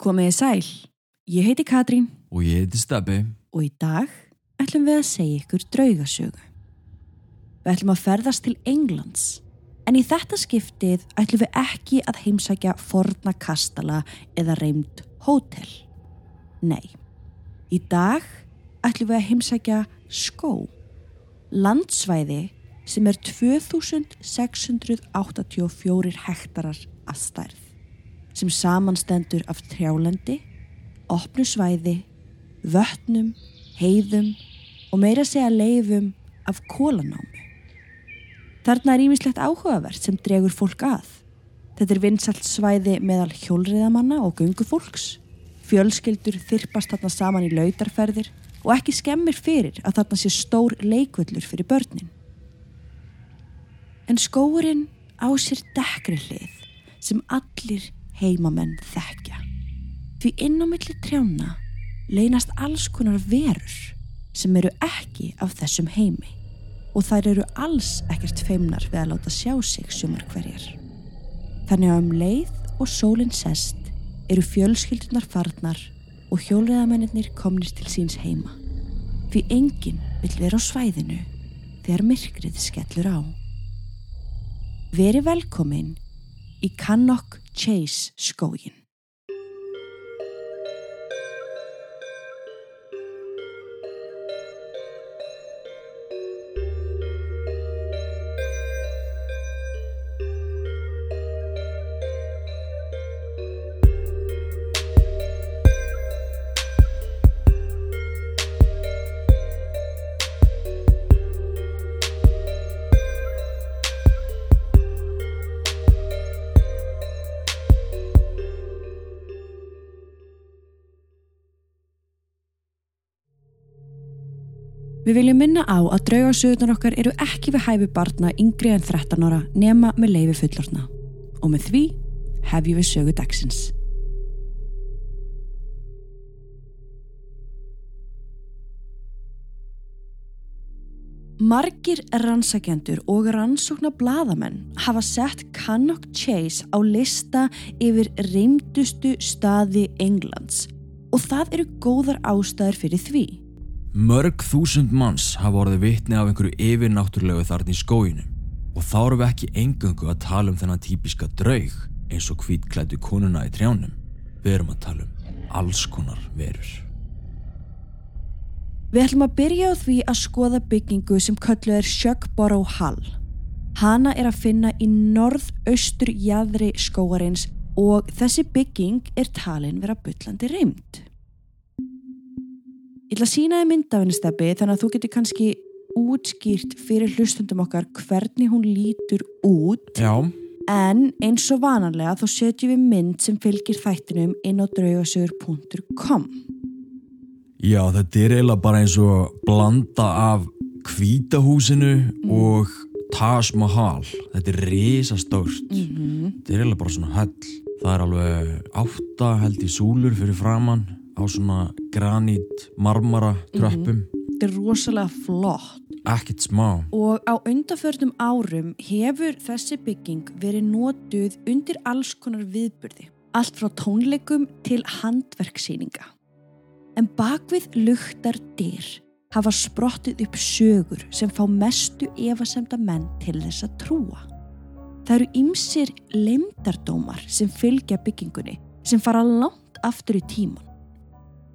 Komiði sæl, ég heiti Katrín Og ég heiti Stabbi. og í dag ætlum við að segja ykkur draugasögu. Við ætlum að ferðast til Englands, en í þetta skiptið ætlum við ekki að heimsækja forna kastala eða reymd hótel. Nei, í dag ætlum við að heimsækja skó, landsvæði sem er 2684 hektarar að stærð, sem samanstendur af trjálendi, opnu svæði, vötnum, heiðum og meira segja leifum af kólanámi. Þarna er ímislegt áhugavert sem dregur fólk að. Þetta er vinsalt svæði meðal hjólriðamanna og gungufólks. Fjölskyldur þyrpast þarna saman í lautarferðir og ekki skemmir fyrir að þarna sé stór leikvöllur fyrir börnin. En skóurinn á sér dekkri hlið sem allir heimamenn þekkja. Því inn á milli trjána leynast alls konar verur sem eru ekki af þessum heimi og þær eru alls ekkert feimnar við að láta sjá sig sumar hverjar. Þannig að um leið og sólinn sest eru fjölskyldunar farnar og hjólreðamennir komnir til síns heima. Því enginn vill vera á svæðinu þegar myrkrið skellur á. Veri velkomin í Cannock Chase Við viljum minna á að draugasögurnar okkar eru ekki við hæfi barna yngri en 13 ára nema með leifi fullorna. Og með því hefjum við sögu dagsins. Margir rannsakjendur og rannsókna bladamenn hafa sett Cannock Chase á lista yfir reymdustu staði Englands og það eru góðar ástæður fyrir því. Mörg þúsund manns hafa orðið vitni af einhverju yfirnáttúrulegu þarna í skóinu og þá erum við ekki engöngu að tala um þennan típiska draug eins og hvítklættu konuna í trjánum. Við erum að tala um alls konar verur. Við ætlum að byrja á því að skoða byggingu sem kölluð er Sjökboró Hall. Hana er að finna í norð-austur jæðri skóarins og þessi bygging er talin vera byllandi reymd. Ég ætla að sína þið myndafinni steppi þannig að þú getur kannski útskýrt fyrir hlustundum okkar hvernig hún lítur út Já, en eins og vanalega þá setjum við mynd sem fylgir þættinum inn á draugasögur.com já þetta er eiginlega bara eins og blanda af hvítahúsinu og Taj Mahal. Þetta er risastórt. Þetta er eiginlega bara svona höll. Það er alveg átta held í súlur fyrir framann á svona granít marmara tröppum. Þetta er rosalega flott Ekkert smá. Og á undanförnum árum hefur þessi bygging verið notuð undir alls konar viðburði. Allt frá tónleikum til handverksýninga. En bakvið luktar dyr hafa sprottið upp sögur sem fá mestu efasemda menn til þess að trúa. Það eru ymsir lemdardómar sem fylgja byggingunni sem fara langt aftur í tíman.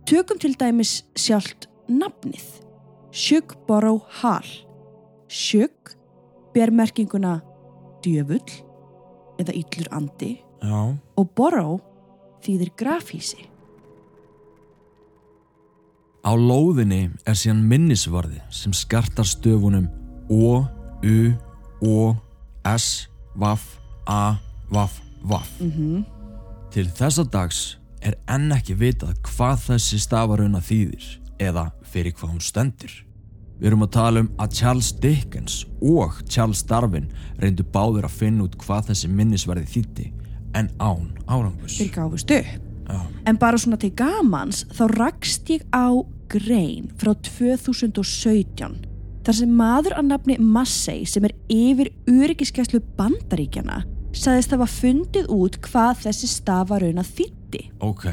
Tökum til dæmis sjálft nafnið. Sjökboró Hall. Sjök ber merkinguna djöfull eða yllur andi Já, og boró þýðir grafhísi. Á lóðinni er síðan minnisvarði sem skartar stöfunum O, U, O, S, Vaff, A, Vaff, Vaff. Mm Til þessa dags er enn ekki vitað hvað þessi stafaruna þýðir eða fyrir hvað hún stendur. Við erum að tala um að Charles Dickens og Charles Darwin reyndu báður að finna út hvað þessi minnisvarði þýtti en án árangus. Þeir gáfust upp. Já, En bara svona til gamans þá rakst ég á grein frá 2017 þar sem maður að nafni Massey sem er yfir öryggiskeslu bandaríkjana sagðist hafa fundið út hvað þessi stafaruna þýtti hluti. Ok,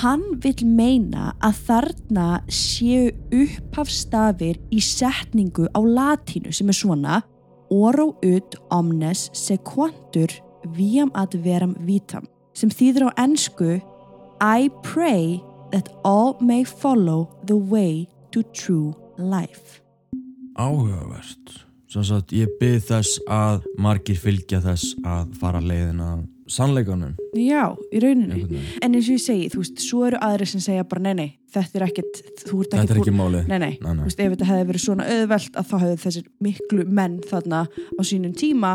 Hann vil meina að þarna séu upphafstafir í setningu á latínu sem er svona oro ut omnes sequantur viam ad veram vitam sem þýðir á ennsku I pray that all may follow the way to true life. áhugavert. Að ég byrð þess að margir fylgja þess að fara leiðina sannleikanum. Já, í rauninni. einhvern veginn. En eins og ég segi, þú veist, svo eru aðri sem segja bara nei, nei, þetta er ekkert, þú ert er búin- ekki málið. Nei, nei, Nei. Þú veist, ef þetta hefði verið svona auðvelt að þá hefði þessir miklu menn þarna á sínum tíma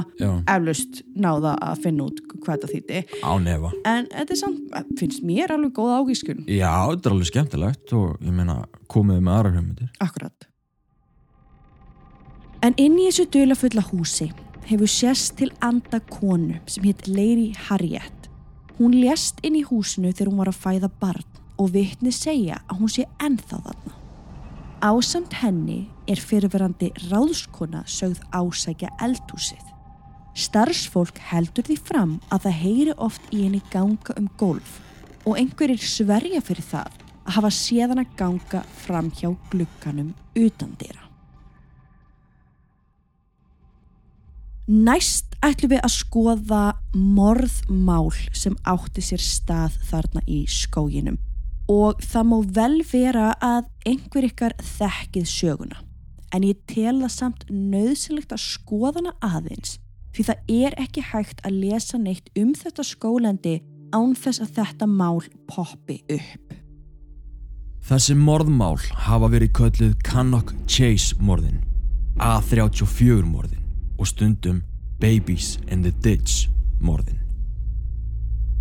eflaust náða að finna út hvað þetta þýtti. á nefa. En þetta er samt, finnst mér alveg góð ágískun. Já, þetta er alveg skemmtilegt og ég meina komið með aðra hugmyndir. Akkurat. En inn í þessu dularfulla húsi hefur sérst til anda konu sem hétt Lady Harriet. Hún lést inn í húsinu þegar hún var að fæða barn og vitni segja að hún sé ennþá þarna. Ásamt henni er fyrirverandi ráðskona sögð ásækja eldhúsið. Starfsfólk heldur því fram að það heyri oft í henni ganga um gólf og einhverjir sverja fyrir það að hafa séðan að ganga fram hjá glugganum utan dýra. Næst ætlum við að skoða morðmál sem átti sér stað þarna í skóginum. Og það má vel vera að einhver ykkar þekkið söguna. En ég tel það samt nöðsilegt að skoða hana aðeins því það er ekki hægt að lesa neitt um þetta skólandi án þess að þetta mál poppi upp. Þessi morðmál hafa verið kölluð Cannock Chase morðin, A34 morðin og stundum Babies in the Ditch morðin.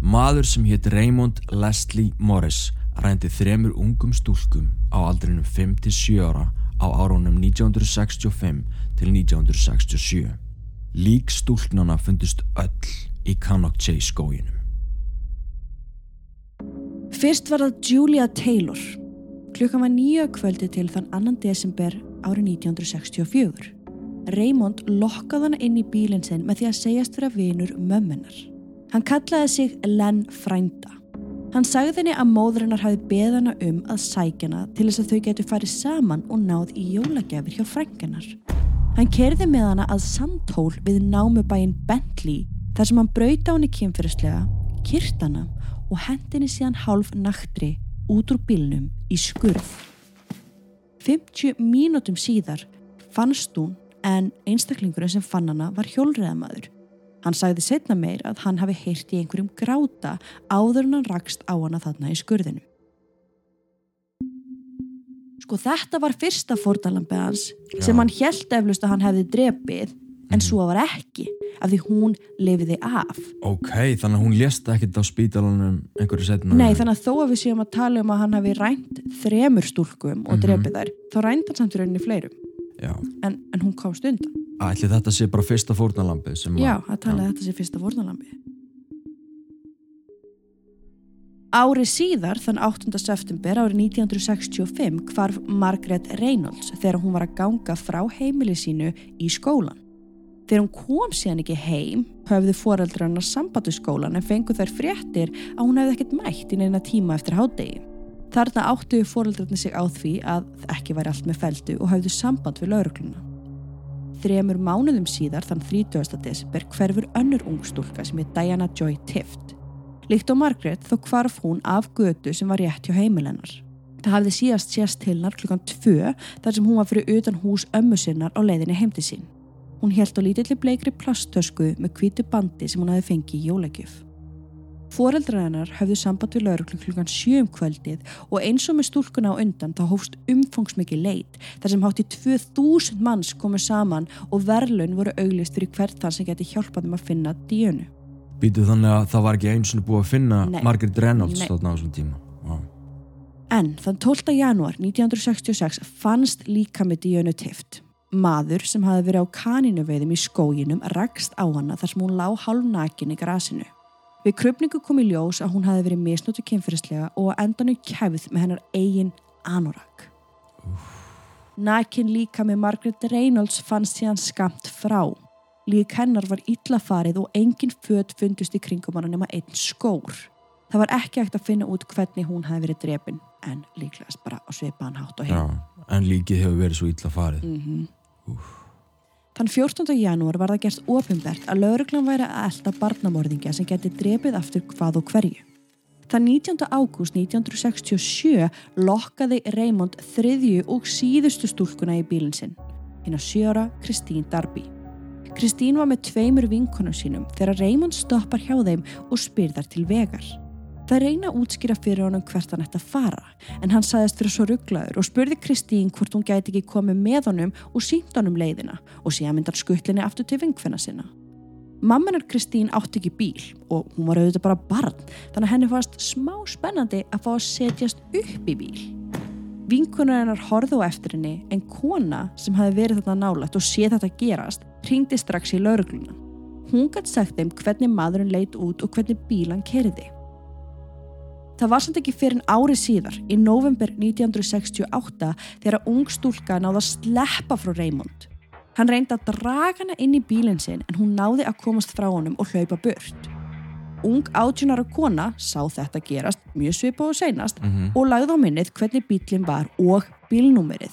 Maður sem hétt Raymond Leslie Morris rændi þremur ungum stúlkum á aldrinum 5-7 ára á árunum 1965 til 1967. Lík stúlknana fundust öll í Cannock Chase skóginum. Fyrst var það Julia Taylor. Klukkan var nýja kvöldi til þann annan desember árið 1964. Raymond lokkaði hana inn í bílinn sinn með því að segjast vera vinur mömmunar. Hann kallaði sig Len Frænda. Hann sagði henni að móðurinnar hafi beð hana um að sækjana til þess að þau getur farið saman og náð í jólagjafir hjá frænganar. Hann kerði með hana að sandhól við námubæin Bentley þar sem hann brauta henni kynfyrirslega, kyrt hana og hendinni síðan hálf naktri út úr bílnum í skurð. 50 mínútum síðar fannst hún en einstaklingurinn sem fann hana var hjólreðamaður. Hann sagði setna meir að hann hafi heyrt í einhverjum gráta áður en hann rakst á hana þarna í skurðinu. Sko þetta var fyrsta fórtalambið hans sem hann held eflust að hann hefði drepið en svo var ekki af því hún lifiði af. Ok, þannig að hún lést ekkert á spítalunum einhverju setna. Nei, þannig að þó að við séum að tala um að hann hafi rænt þremur stúlkum og Mhm. drepið þær, þá rænt hann samt í rauninni fleirum, en, en hún komst undan. ætli þetta sé bara fyrsta fórnalampið sem Já, að tala að þetta sé fyrsta fórnalambi. Ári síðar, þann 8. september árið 1965, hvarf Margaret Reynolds þegar hún var að ganga frá heimili sínu í skólan. Þegar hún kom síðan ekki heim, höfðu foreldrar hennar samband við skólan en fengu þær fréttir að hún hefði ekkert mætt í neina tíma eftir hádegi. Þarna áttu foreldrarnir sig á því að ekki væri allt með feldu og höfðu samband við laurugluna. Þremur mánuðum síðar, þann 30. desember, hverfur önnur ungstúlka sem heit Diana Joy Tift. Líkt á Margaret þó hvarf hún af götu sem var rétt hjá heimilennar. Það hafði síðast sést til hennar klukkan 2 þar sem hún var fyrir utan hús ömmu sinnar á leiðinni heim til sín. Hún held á lítilli bleikri plasttösku með hvítu bandi sem hún hafi fengið í jólagjöf. Fóreldrar hennar höfðu samband við lauruglu klukkan 7 um kvöldið og eins og með stúlkuna á undan þá hófst umfangsmikið leit þar sem hátti 2000 manns komu saman og verðlun voru auglist fyrir hvert þann sem geti hjálpað þeim að finna díunu. Býtu þannig að það var ekki eins og búið að finna Nei. Margaret Reynolds þarna á þessum tíma. Vá. En þann 12. janúar 1966 fannst líka með díunu tift. Maður sem hafi verið á kaninuveiðum í skóginum rakst á hana þar sem hún lá hálf nakin í grasinu. Við krupningu kom í ljós að hún hafi verið misnóttu kynferðislega og að endanum kæfð með hennar eigin anorak. Nakin líka með Margaret Reynolds fannst síðan skamt frá. Lík hennar var illa farið og engin föt fundust í kringum hana nema einn skór. Það var ekki hægt að finna út hvernig hún hafi verið drepin en líklegast bara á svipaðan hátt og Já, heim. en líkið hefur verið svo illa farið. Mm Þann 14. janúar var það gert ofinbert að lauruglan væri að elda barnamorðingja sem geti drepið aftur hvað og hverju. Þann 19. ágúst 1967 lokkaði Raymond þriðju og síðustu stúlkuna í bílinn sinn, hinn að sjöra Kristín Darby. Kristín var með tveimur vinkonum sínum þegar Raymond stoppar hjá þeim og spyr þar til vegar. Það reyna að útskýra fyrir honum hvert hann ætti að fara en hann saðist fyrir svo rugglaður og spurði Kristín hvort hún gæti ekki komið með honum og sínt honum leiðina og síðan myndar skuttlinni aftur til vinkvenna sinna. Mammanar Kristín átti ekki bíl og hún var auðvitað bara barn þannig að henni fannst smá spennandi að fá að setjast upp í bíl. Vinkunar hennar horfðu á eftir henni en kona sem hafi verið þetta nálægt og séð þetta gerast ringdi strax í laurugluna. Hún gætt sagt þeim hvernig maðurinn leit út og hvernig bílan kerði. Það var samt ekki fyrir en ári síðar, í november 1968, þegar ung stúlka náði að sleppa frá Raymond. Hann reyndi að draga hana inn í bílinn sinn en hún náði að komast frá honum og hlaupa burt. Ung átjunara kona sá þetta gerast mjög svipa og seinast Mm og lagði á minnið hvernig bílinn var og bílnúmerið.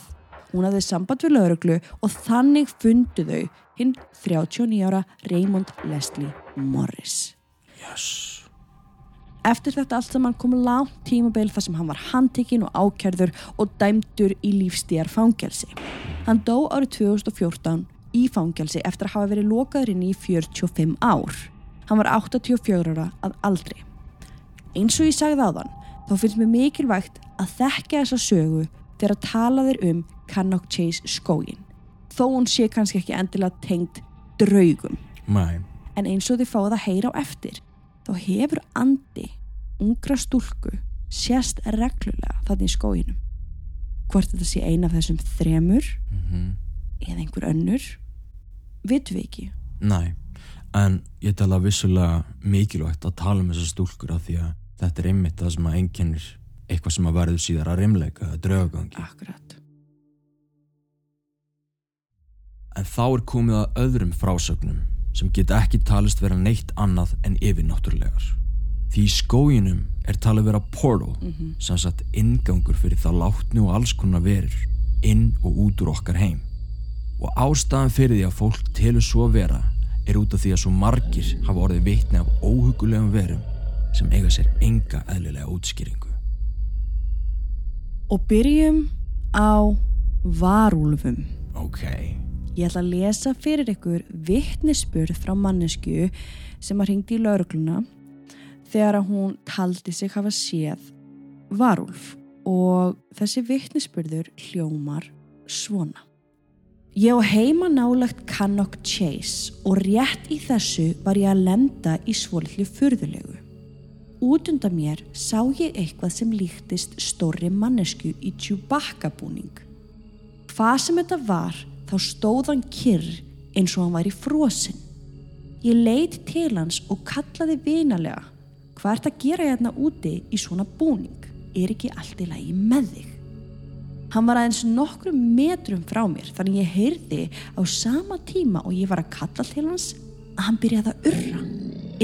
Hún hafði samband við lauruglu og þannig fundu þau hinn 39 ára Raymond Leslie Morris. Yes. Eftir þetta allt saman kom langt tímabil þar sem hann var handtekinn og ákjærður og dæmdur í lífstíðar fangelsi. Hann dó árið 2014 í fangelsi eftir að hafa verið lokaður inn í 45 ár. Hann var 84 ára að aldri. Eins og ég sagði þann, þá finnst mér mikilvægt að þekka þessa sögu þegar að tala þér um Cannock Chase skógin. Þó hún sé kannski ekki endilega tengt draugum Mæ. en eins og þið fáið að heyra á eftir þá hefur andi ungra stúlku sérst reglulega þannig í skóginum hvort þetta sé eina af þessum þremur Mm eða einhver önnur vitum við ekki Næ, en ég tala vissulega mikilvægt að tala um þessar stúlkur af því að þetta er einmitt það sem að einkennir eitthvað sem að verður síðar að rimleika eða draugagangi. akkurat En þá er komið að öðrum frásögnum sem geta ekki talist vera neitt annað en yfirnáttúrulegar. Því í skóginum er talið vera portal sem sagt ingangur fyrir það látnu og alls konar verur inn og út úr okkar heim. Og ástæðan fyrir því að fólk telur svo vera er út af því að svo margir hafa orðið vitni af óhugulegum verum sem eiga sér enga eðlilega útskýringu. og byrjum á varúlfum Ok, ég ætla að lesa fyrir ykkur vittnisspurð frá mannesku sem að ringdi í laurugluna þegar að hún taldi sig hafa séð varúlf og þessi vittnisspurður hljómar svona. Ég á heima nálagt Cannock Chase og rétt í þessu var ég að lenda í svolítlu furðulegu. Út undan mér sá ég eitthvað sem líktist stórri mannesku í Chewbacca búning. Hvað sem þetta var, þá stóð hann kyrr eins og hann var í frosin. Ég leit til hans og kallaði vinalega. Hvað ert að gera hérna úti í svona búning? Er ekki allt í lagi með þig? Hann var aðeins nokkrum metrum frá mér þannig ég heyrði á sama tíma og ég var að kalla til hans að hann byrjaði að urra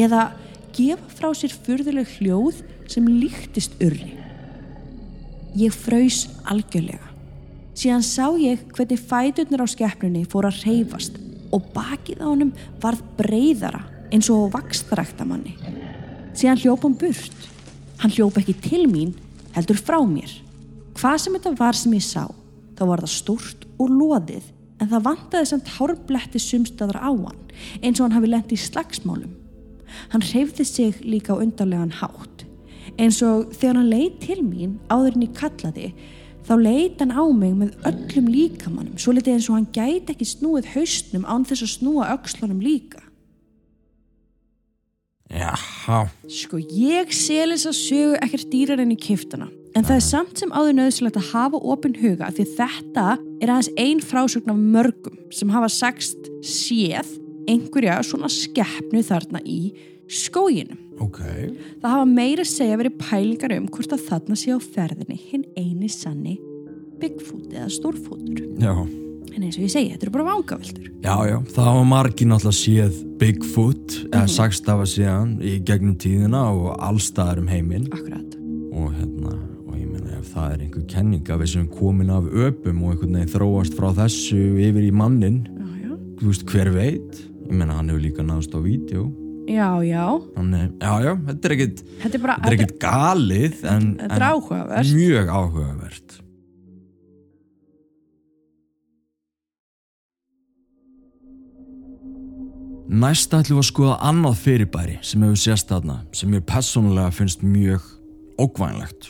eða gefa frá sér furðuleg hljóð sem líktist urri. Ég fraus algjörlega. Síðan sá ég hvernig fæturnir á skeppnunni fór að reyfast og bakið á honum varð breyðara eins og vakstaræktamanni. Síðan hljóp hann burt. Hann hljóp ekki til mín, heldur frá mér. Hvað sem þetta var sem ég sá, þá var það stórt og loðið en það vantaði samt hárbletti sumstaðar á hann eins og hann hafi lent í slagsmálum. Hann hreyfði sig líka á undarlegan hátt eins og þegar hann leið til mín áður en ég kallaði þá leit hann á mig með öllum líkamannum svo litið eins og hann gæti ekki snúið haustnum án þess að snúa öxlunum líka. Jaha, Sko ég sel þess að sögu ekkert dýrar enn í kiftana en það er samt sem áður nöðsilegt að hafa opin huga því þetta er aðeins ein frásögn af mörgum sem hafa sagst séð einhverja svona skeppnu þarna í skóginum. ok, Það hafa meira segja verið pælingar um hvort að þarna sé á ferðinni hinn eini sanni Bigfoot eða Stórfótur. já, En eins og ég segi, þetta eru bara vangavildur. Já, já, það var margir náttúrulega séð Bigfoot, eða Mhm. sagst af að séðan í gegnum tíðina og allstaðar um heiminn Akkurat. og hérna, og ég meina ef það er einhver kenning við sem komin af öpum og einhvern veginn þróast frá þessu yfir í mannin, Já, já. þú veist, hver veit ég meina hann hefur líka náðst á vídeo Já, já. þannig, já, já, þetta er ekkit Þetta er bara, þetta er ekkit galið en, en er áhugavert. mjög áhugavert Næst ætlum við að skoða annað fyrirbæri sem hefur sést þarna sem mér personulega finnst mjög ókvænlegt.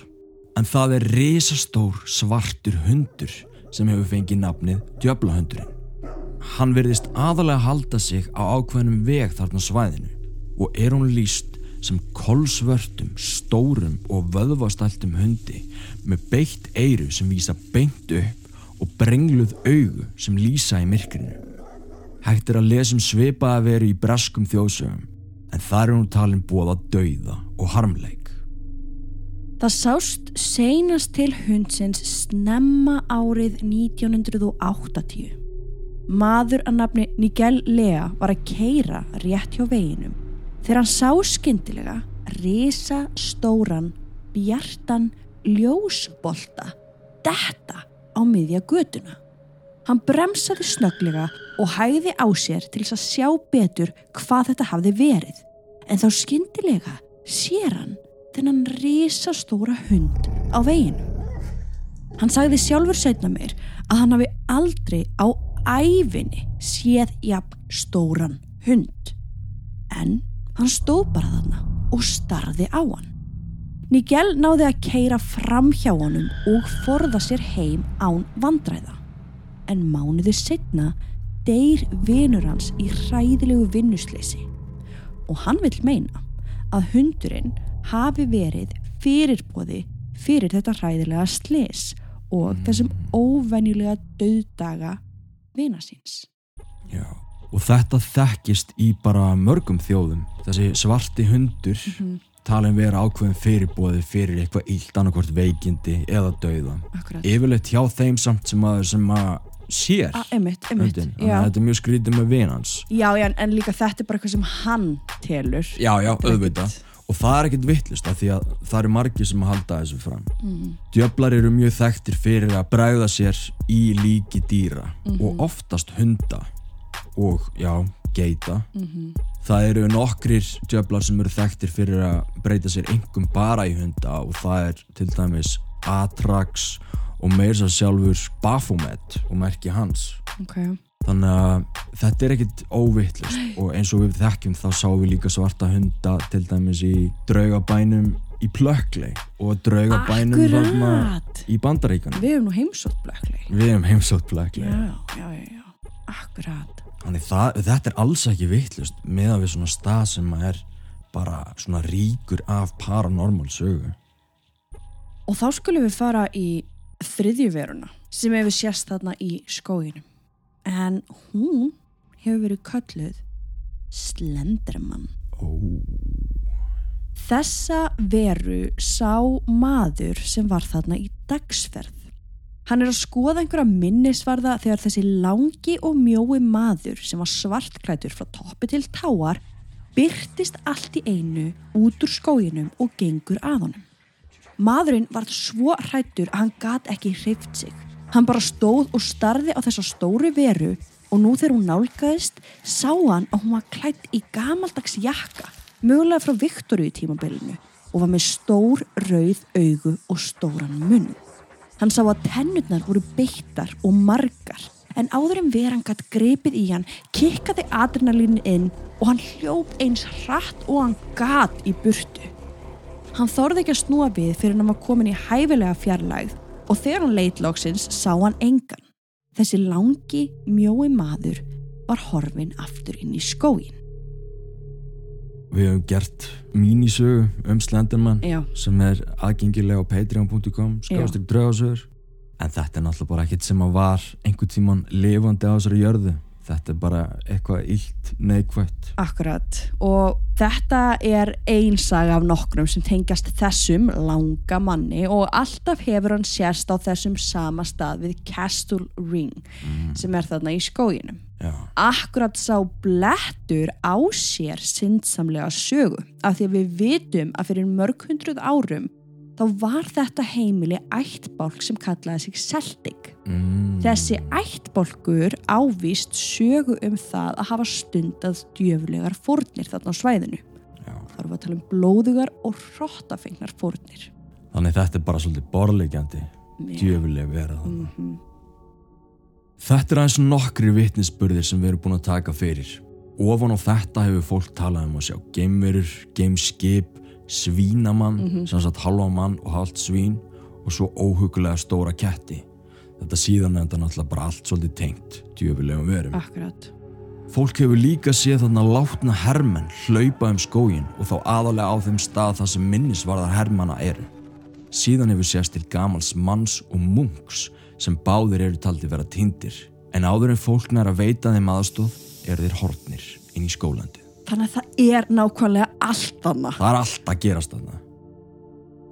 En það er risastór svartur hundur sem hefur fengið nafnið djöflahundurinn. Hann verðist aðalega halda sig á ákveðnum veg þarna svæðinu og er hún líst sem kolsvörtum, stórum og vöðvastæltum hundi með beitt eyru sem vísa beint upp og brengluð augu sem lýsa í myrkrinu. Hægt er að lesa um svipaða veru í breskum þjóðsögum en það er hún talin búið að dauða og harmleik. Það sást seinast til hundsins snemma árið 1980. Maður að nafni Nigel Lea var að keira rétt hjá veginum þegar hann sá skyndilega risa stóran, bjartan ljósbolta detta á miðja götuna. Hann bremsaði snögglega og hægði á sér til þess að sjá betur hvað þetta hafði verið. En þá skyndilega sér hann þennan risastóra hund á veginu. Hann sagði sjálfur setna meir að hann hafi aldrei á æfinni séð jafn stóran hund. En hann stóð bara þarna og starði á hann. Nigel náði að keira fram hjá honum og forða sér heim án vandræða. En mánuði setna deyr vinur hans í hræðilegu vinnusleysi og hann vil meina að hundurinn hafi verið fyrirbóði fyrir þetta hræðilega slis og þessum óvenjulega döðdaga vina síns. Já. Og þetta þekkist í bara mörgum þjóðum. Þessi svarti hundur talin vera ákveðin fyrirbóði fyrir eitthvað illt annarkvort veikindi eða dauða. Akkurat. Yfirleitt hjá þeim samt sem að, sem að sér Ah, einmitt, einmitt. hundin. Þannig að þetta er mjög skrítið með vinans. Já, já, en líka þetta er bara eitthvað sem hann telur. Já, já, auðvitað. Og það er ekkert vittlust af því að það eru margir sem að halda þessu fram. Djöflar eru mjög þekktir fyrir að bræða sér í líki dýra og oftast hunda og já, geita. Það eru nokkrir djöflar sem eru þekktir fyrir að breyta sér engum bara í hunda og það er til dæmis Atrax og meir svo sjálfur Baphomet og merki hans. Ok. Þannig að þetta er ekkit óvittlust og eins og við þekkjum þá sáum við líka svarta hunda til dæmis í draugabænum í Plökkley og draugabænum í Bandaríkanum. Við hefum nú heimsótt blökli. Við hefum heimsótt Plökkley. Já, já, já. Akkurat. Þannig það, þetta er alls ekki vittlust með að við svona stað sem er bara svona ríkur af paranormal sögu. Og þá skulum við fara í þriðjuveruna sem hefur sést þarna í skóginum. En hún hefur verið kölluð Slenderman. Ó, Þessa veru sá maður sem var þarna í dagsferð. Hann er að skoða einhverja minnisvarða þegar þessi langi og mjói maður sem var svartklætur frá toppi til táar byrtist allt í einu út úr skóginum og gengur að honum. Maðurinn var svo hrættur að hann gat ekki hreift sig. Hann bara stóð og starði á þessa stóru veru og nú þegar hún nálgæðist sá hann að hún var klætt í gamaldags jakka, mögulega frá Viktoríu tímabilinu og var með stór rauð augu og stóran munn. Hann sá að tennurnar voru beittar og margar en áður en veran gatt grepið í hann kikkaði adrenalín inn og hann hljóp eins hratt og hann gat í burtu. Hann þorði ekki að snúa við fyrir hann var komin í hæfilega fjarlægð og þegar hann leit loksins sá hann engan. Þessi langi, mjói maður var horfin aftur inn í skógin. við hefum gert mínisögu um Slenderman Já. sem er aðgengilega á patreon.com skjáðstökk draugasögur en þetta er náttúrulega bara ekkert sem að var einhvern tíman lifandi á þessari jörðu þetta er bara eitthvað illt neikvætt. Akkurat. Og þetta er ein saga af nokkrum sem tengjast þessum langa manni og alltaf hefur hann sérst á þessum sama stað við Castle Ring sem er þarna í skóginum. já, Akkurat sá blettur á sér syndsamlega sögu af því að við vitum að fyrir mörg hundruð árum þá var þetta heimili ættbálk sem kallaði sig Celtic. mm, Þessi ættbólkur ávist sögu um það að hafa stundað djöfulegar fórnir þarna á svæðinu. já. Það við að tala um blóðugar og hrottafengnar fórnir. þannig þetta er bara svolítið borlegjandi djöfuleg vera þannig Mhm. Þetta er aðeins nokkri vitnisburðir sem við erum búin að taka fyrir. Ofan á þetta hefur fólk talað um að sjá geimverur, geimskip, svínamann, sem sagt halva mann og halvt svín og svo óhugulega stóra ketti. Þetta síðan er þetta náttúrulega bara allt svolítið tengt, djöfulegum verum. Akkurat. Fólk hefur líka séð þarna látna hermenn hlaupa um skógin og þá aðalega á þeim stað þar sem minnisvarðar hermanna eru. Síðan hefur sést til gamals manns og munks sem báðir eru taldi vera tindir. En áður en fólk nær að veita þeim aðstóð eru þeir hortnir inn í skólandi. Þannig að það er nákvæmlega allt annað. Það er allt að gerast þarna.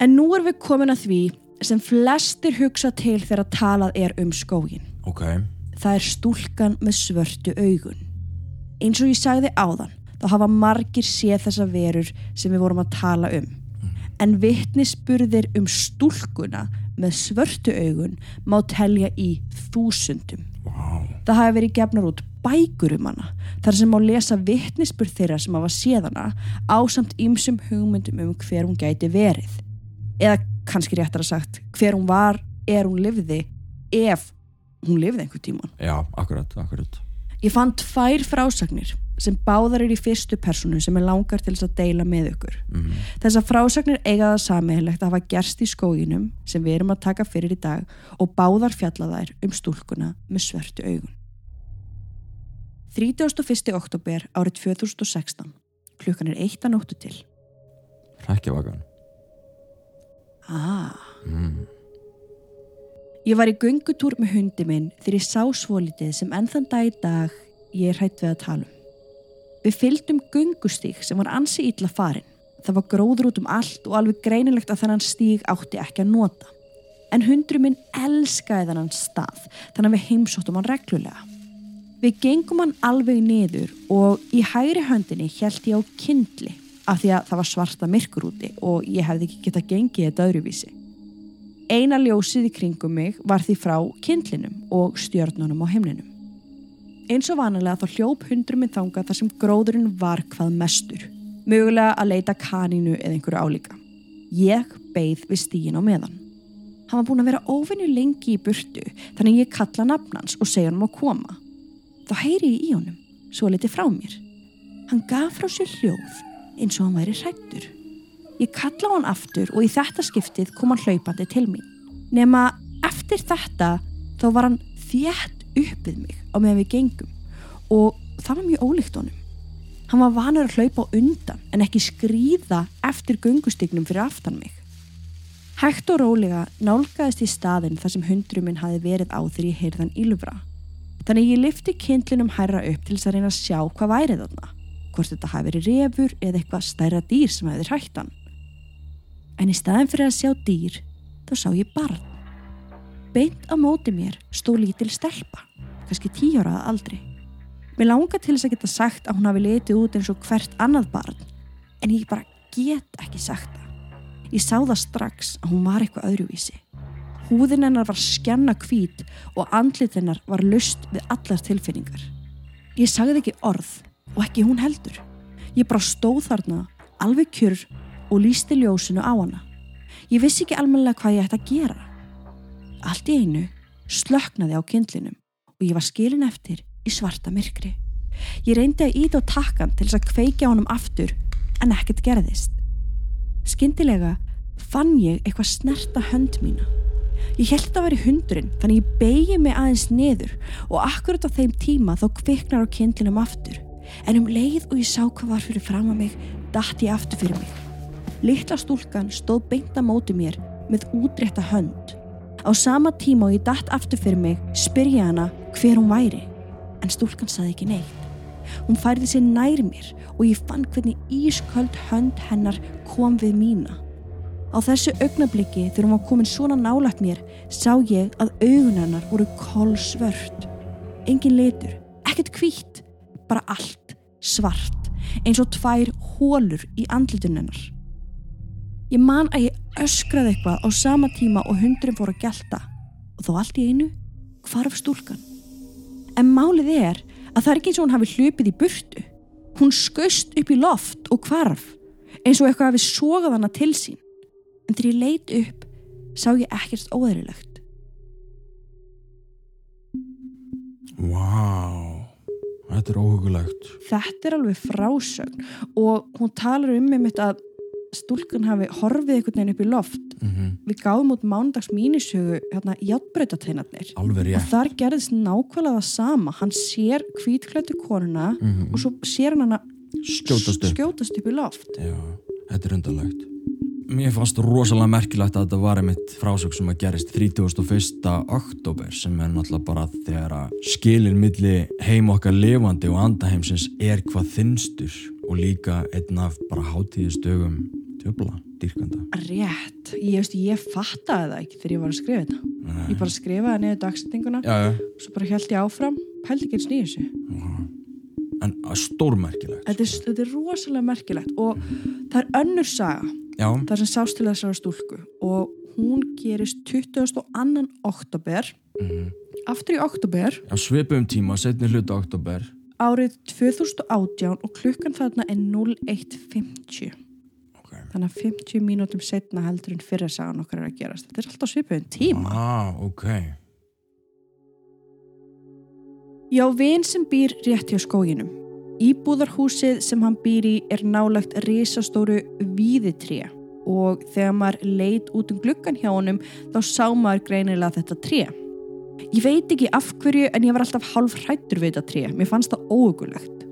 En nú erum við komin að því sem flestir hugsa til þegar talað er um skógin. Ok, Það er stúlkan með svörtu augun. Eins og ég sagði áðan, þá hafa margir séð þessa verur sem við vorum að tala um. En vittnisburðir um stúlkuna með svörtu augun má telja í þúsundum. wow. Það hafi verið gefnar út bækur um hana þar sem má lesa vittnisburð þeirra sem hafa séð hana ásamt ýmsum hugmyndum um hver hún gæti verið. Eða kannski réttar að sagt hver hún var, er hún lifði ef hún lifði einhver tíman. Já, akkurat, akkurat. Ég fann tvær frásagnir sem báðar eru í fyrstu personu sem er langar til þess að deila með ykkur. Mm. Þessar frásagnir eiga það sameiginlegt að hafa gerst í skóginum sem við erum að taka fyrir í dag og báðar fjalla þær um stúlkuna með svörtu augun. 31. oktober árið 2016. Klukkan er eitt að nóttu til. Hrekkjavagan. Ah. Mm. Ég var í göngutúr með hundi minn þegar ég sá svolítið sem enn þann dag í dag ég er hætt við að tala um. Við fylgdum göngustík sem var ansi illa farin. Það var gróður út um allt og alveg greinilegt að þennan stíg átti ekki að nota. En hundru minn elskaði þennan stað þannig að við heimsóttum hann reglulega. Við gengum hann alveg niður og í hægri höndinni held ég á kindli af því að það var svarta myrkur úti og ég hefði ekki getað gengið þetta öðruvísi. Eina ljósið í kringum mig var því frá kindlinum og stjörnunum á himninum. Eins og vanalega þá hljóp hundrum minn þangað þar sem gróðurinn var hvað mestur. Mögulega að leita kanínu eða einhverju álíka. Ég beigð við stígin á meðan. Hann var búin að vera óvinni lengi í burtu þannig ég kalla nafnans og segja hann að koma. Þá heyri ég í honum, svo litið frá mér. Hann gaf frá sér hljóð eins og hann væri hrættur. Ég kalla hann aftur og í þetta skiptið kom hann hlaupandi til mín. Nema eftir þetta þá var hann þétt uppið mig á meðan við gengum og það var mjög ólíkt honum. Hann var vanur að hlaupa undan en ekki skrýða eftir göngustygnum fyrir aftan mig. Hægt og rólega nálgaðist í staðin þar sem hundrum minn hafi verið á þegar ég heyrðan ylfra. Þannig ég lifti kindlinum hærra upp til þess að reyna að sjá hvað væri þarna. Hvort þetta hafi verið refur eða eitthvað stærra dýr sem hefði hrætt hann. En í staðin fyrir að sjá dýr, þá sá ég barn. Beint á móti mér stó lítil stelpa, kannski að aldri. Mér langar til þess að geta sagt að hún hafi litið út eins og hvert annað barn, en ég bara get ekki sagt það. Ég sá það strax að hún var eitthvað öðruvísi. Húðin hennar var skjanna hvít og andlit hennar var lust við allar tilfinningar. Ég sagði ekki orð og ekki hún heldur. Ég bara stóð þarna, alveg kjur og lísti ljósinu á hana. Ég vissi ekki almennilega hvað ég ætti að gera. Allt í einu slöknaði á kindlinum og ég var skilin eftir í svarta myrkri. Ég reyndi að íta á takkan til þess að kveikja honum aftur en ekkert gerðist. Skyndilega fann ég eitthvað snerta hönd mína. Ég held að veri hundurinn þannig ég beigi mig aðeins niður og akkurat á þeim tíma þá kviknar á kindlinum aftur. En um leið og ég sá hvað var fyrir fram að mig, datt ég aftur fyrir mig. Littla stúlkan stóð beint að móti mér með útrétta hönd. Á sama tíma og ég datt aftur fyrir mig spyrja hana hver hún væri. en stúlkan saði ekki neitt. Hún færði sér nær mér og ég fann hvernig ísköld hönd hennar kom við mína. Á þessu augnabliki þegar hún var komin svona nálægt mér sá ég að augun hennar voru kolsvört. Engin litur, ekkert hvítt, bara allt svart, eins og tvær hólur í andlitun hennar. Ég man að ég öskraði eitthvað á sama tíma og hundurinn fór að gelta og þó allt í einu hvarf stúlkan. En málið er að það er ekki eins og hún hafi hlupið í burtu. Hún skaust upp í loft og hvarf eins og eitthvað hafi sogað hana til sín. En þegar ég leit upp sá ég ekkert óðurilegt. Vá, þetta er óhugulegt. Þetta er alveg frásögn og hún talar um með mitt að stúlkan hafi horfið einhvern veginn upp í loft. Mm Við gáðum út mánudags mínisögu hérna játbreytateinarnir. Alveg Og þar gerðist nákvæmlega það sama. Hann sér hvítklættu konuna Mm og svo sér hann Skjótast upp. skjótast upp í loft. Já, þetta er undarlegt. Mér fannst rosalega merkilegt að þetta var einmitt frásög sem að gerist 31. oktober sem er náttúrulega bara þegar að skilin milli heim okkar lifandi og andaheimsins er hvað þinnstur og líka einn af bara hátíðistögum tjöfla, dýrkanda. Rétt. Ég, veist, ég fattaði það ekki þegar ég var að skrifa þetta. Nei. Ég bara skrifaði niður dagsetninguna Já, já, svo bara held ég áfram, pældi ekki eins nýju þessu. en stórmerkilegt. Þetta er, þetta er rosalega merkilegt og það er önnur saga Já, þar sem sást til þessara stúlku og hún gerist 22. oktober mm aftur í oktober já svipum tíma, setni hluta oktober. árið 2018 og klukkan þarna er 01.50 Ok. þannig að 50 mínútum setna heldur en fyrir sagan okkar er að gerast þetta er alltaf svipuðum tíma Ah, ok. Já, vin sem býr rétt hjá skóginum Íbúðarhúsið sem hann býr í er nálagt risastóru víðitré og þegar maður leit út um gluggan hjá honum þá sá maður greinilega þetta tré. Ég veit ekki af hverju en ég var alltaf hálf hrættur við þetta tré. Mér fannst það óugulegt.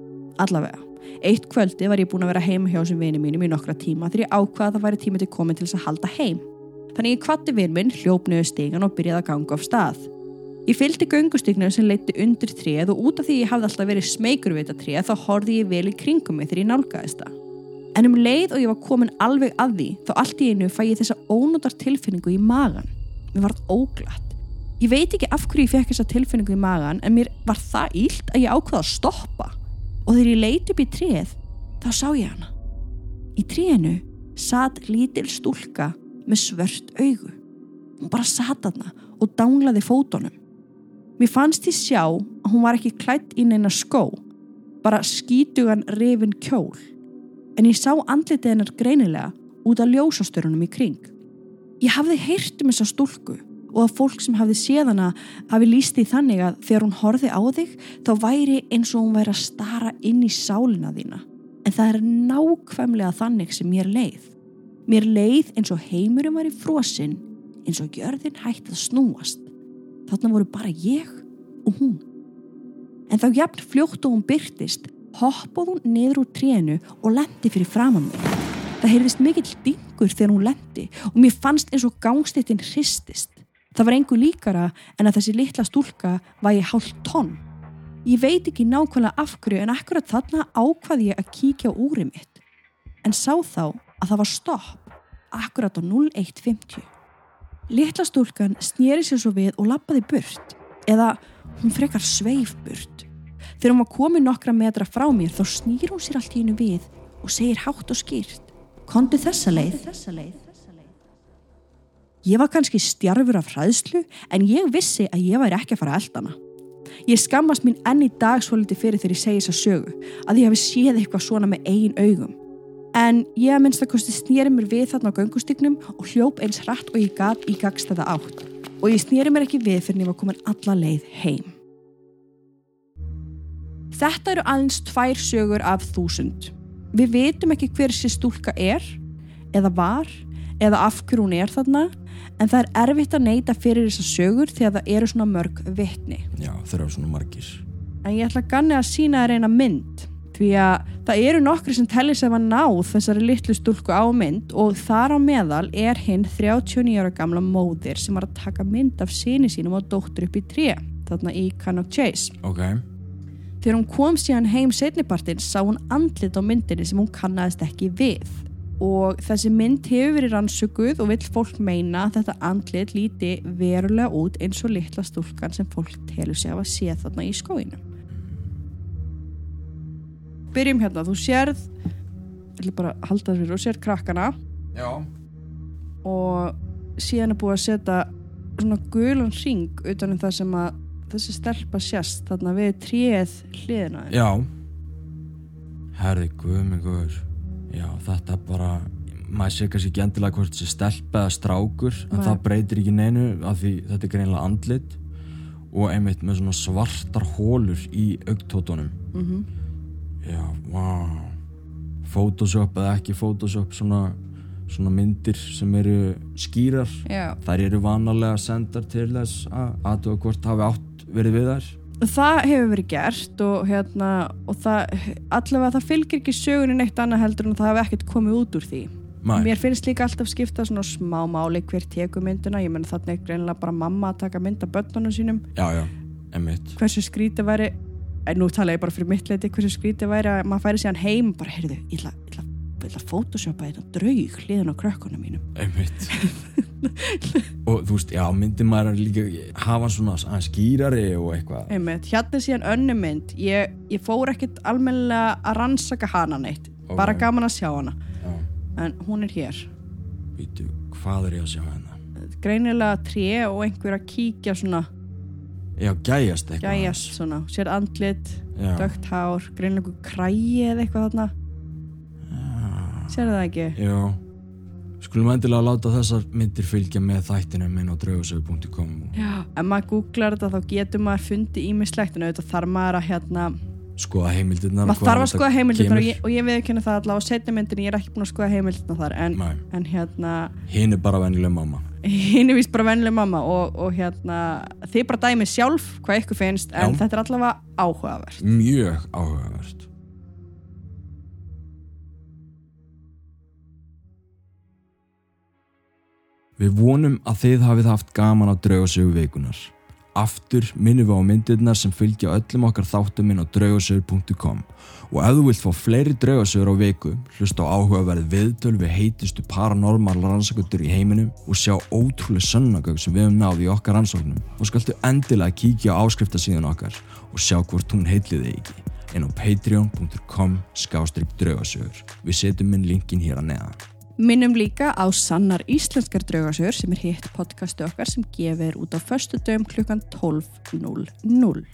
Allavega. Eitt kvöldi var ég búin að vera heima hjá þessum vini mínum í nokkra tíma þegar ég ákvaða að það væri tími til komin til þess að halda heim. Þannig ég kvatti vin minn, hljóp niður stigan og byrjaði að ganga af stað. Ég fylgdi göngustíknum sem leiti undir tréð og út af því ég hafði alltaf verið smeykur við þetta tréð þá horfði ég vel í kringum mig þegar ég nálgæðist það. En um leið og ég var komin alveg að því þá allt í einu fæ ég þessa ónótar tilfinningu í magan. Mér varð óglatt. Ég veit ekki af hverju ég fekk þessa tilfinningu í magan en mér var það ílt að ég ákvaða að stoppa. Og þegar ég leiti upp í tréð þá sá ég hana. Í trénu satt lítil stúlka með svört augu. Hún bara satt þarna og danglaði fótunum. Mér fannst ég sjá að hún var ekki klætt í neina skó, bara skítugan rifin kjól. En ég sá andlitið hennar greinilega út af ljósastörunum í kring. Ég hafði heyrt um þessa stúlku og að fólk sem hafði séð hana hafi líst því þannig að þegar hún horfi á þig þá væri eins og hún væri að stara inn í sálina þína. En það er nákvæmlega þannig sem mér leið. Mér leið eins og heimurum var í frosinn, eins og gjörðin hætti að snúast. Þarna voru bara ég og hún. En þá jafn fljótt og hún byrtist, hoppaði hún niður úr trénu og lendi fyrir framann mig. Það heyrðist mikill dingur þegar hún lendi og mér fannst eins og gangstittin hristist. Það var engu líkara en að þessi litla stúlka vægi hálft tonn. Ég veit ekki nákvæmlega af hverju en akkurat þarna ákvaði ég að kíkja á úrið mitt. En sá þá að það var stopp, akkurat á 0150. Litla stúlkan snýri sér svo við og lappaði burt, eða hún frekar sveif burt. Þegar hún var komin nokkra metra frá mér þá snýr hún sér allt í einu við og segir hátt og skýrt. Kondi þessa leið? Ég var kannski stjarfur af hræðslu en ég vissi að ég væri ekki að fara að eldana. Ég skammast mín enn í dag svo litið fyrir þegar ég segi þessa sögu að ég hafi séð eitthvað svona með eigin augum. En ég að minnst að kosti snýri mér við þarna á göngustygnum og hljóp eins hratt og ég gat í gagstæða átt. Og ég snýri mér ekki við fyrir en ég var komin alla leið heim. Þetta eru aðeins tvær sögur af þúsund. Við vitum ekki hver þessi stúlka er, eða var, eða af hverju hún er þarna, en það er erfitt að neyta fyrir þessar sögur þegar það eru svona mörg vitni. Já, þeir eru svona margir. En ég ætla að ganni að sína þér eina mynd, því að það eru nokkri sem tellir sem að náð þessari litlu stúlku á mynd og þar á meðal er hinn 39 ára gamla móðir sem var að taka mynd af síni sínum og dóttur upp í tré, þarna í Cannock Chase. Ok, Þegar hún kom síðan heim setnipartin sá hún andlit á myndinni sem hún kannaðist ekki við og þessi mynd hefur verið rannsökuð og vill fólk meina að þetta andlit líti verulega út eins og litla stúlkan sem fólk telur sig að sé þarna í skóinu. Byrjum hérna, þú sérð, ég ætla bara halda það fyrir, þú sérð krakkana Já. og síðan er búið að setja svona gulan ring utan um það sem að þessi stelpa sést þarna við tríð hliðina. Já. Herði, guð mig guður. Já, þetta bara, maður sé kannski ekki endilega hvort þessi stelpa eða strákur, en Nei. það breytir ekki neinu af því þetta er greinlega andlit og einmitt með svona svartar hólur í augtótunum. Mhm. Já, vá. Photoshop eða ekki Photoshop, svona, svona myndir sem eru skýrar. Já. Þær eru vanalega sendar til þess að aðtuga hvort hafi átt verið við þær. Það hefur verið gert og, hérna, og það, allavega það fylgir ekki sögunni neitt annað heldur en það hefur ekkert komið út úr því. Nei. Mér finnst líka alltaf skipta svona smá máli hver tekur myndina, ég menn þarna er greinilega bara mamma að taka mynd af börnunum sínum, Já, já, einmitt. hversu skrítið væri, en nú tala ég bara fyrir mitt leiti, hversu skrítið væri að maður færi síðan heim og bara, heyrðu, ég ætla, að photoshopa þetta draug hliðin á krökkunum mínum. Einmitt Og þú veist, já, myndi maður að líka hafa svona aðeins skýrari og eitthvað Einmitt, hérna er síðan önnu mynd, ég, ég fór ekkert almennilega að rannsaka hana neitt, Ok. bara gaman að sjá hana, Já, en hún er hér. býtu, hvað er ég að sjá hérna? greinilega tré og einhver að kíkja svona Já, gæjast eitthvað gæjast svona, sér andlit Já, dögt hár, greinilega einhver krægi eða eitthvað þarna. Sér það ekki? já. Skulum endilega láta þessar myndir fylgja með þættinum minn á draugasögu.com Já. ef maður googlar þetta þá getur maður fundið ímislegt en auðvitað þarf maður að hérna skoða heimildirnar maður þarf að skoða heimildirnar og ég, og ég viðkynna það allavega á setni myndin ég er ekki búin að skoða heimildirnar þar en, en hérna hinn er bara venjuleg mamma hinn er vist bara vennileg mamma og, og hérna þið bara dæmið sjálf hvað ykkur finnst en Já. þetta er allavega áhugavert Mjög áhugavert Við vonum að þið hafið haft gaman á draugasögu vikunar. Aftur minnum við á myndirnar sem fylgja öllum okkar þáttum inn á draugasögur.com og ef þú vilt fá fleiri draugasögur á viku, hlusta á áhugaverð viðtöl við heitustu paranormal rannsakundur í heiminum og sjá ótrúlega sönnagögg sem við höfum náð í okkar rannsóknum og skaltu endilega kíkja á áskriftasíðan okkar og sjá hvort hún heitli þig ekki inn á patreon.com skástrík draugasögur. Við setjum minn linkin hér að neðan. Minnum líka á sannar íslenskar draugasögur sem er hitt podcastu okkar sem gefir út á förstu dögum klukkan 12.00.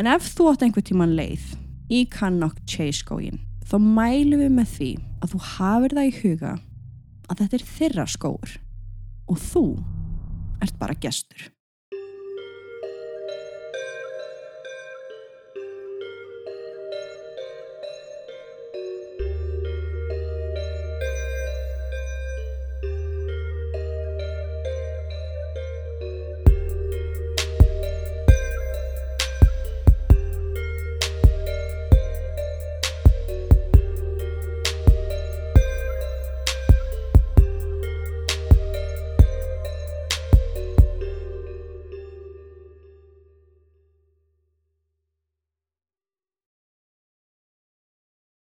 En ef þú átt einhver tíman leið í Kannok Chase skógin, þá mælum við með því að þú hafir það í huga að þetta er þeirra skóur og þú ert bara gestur.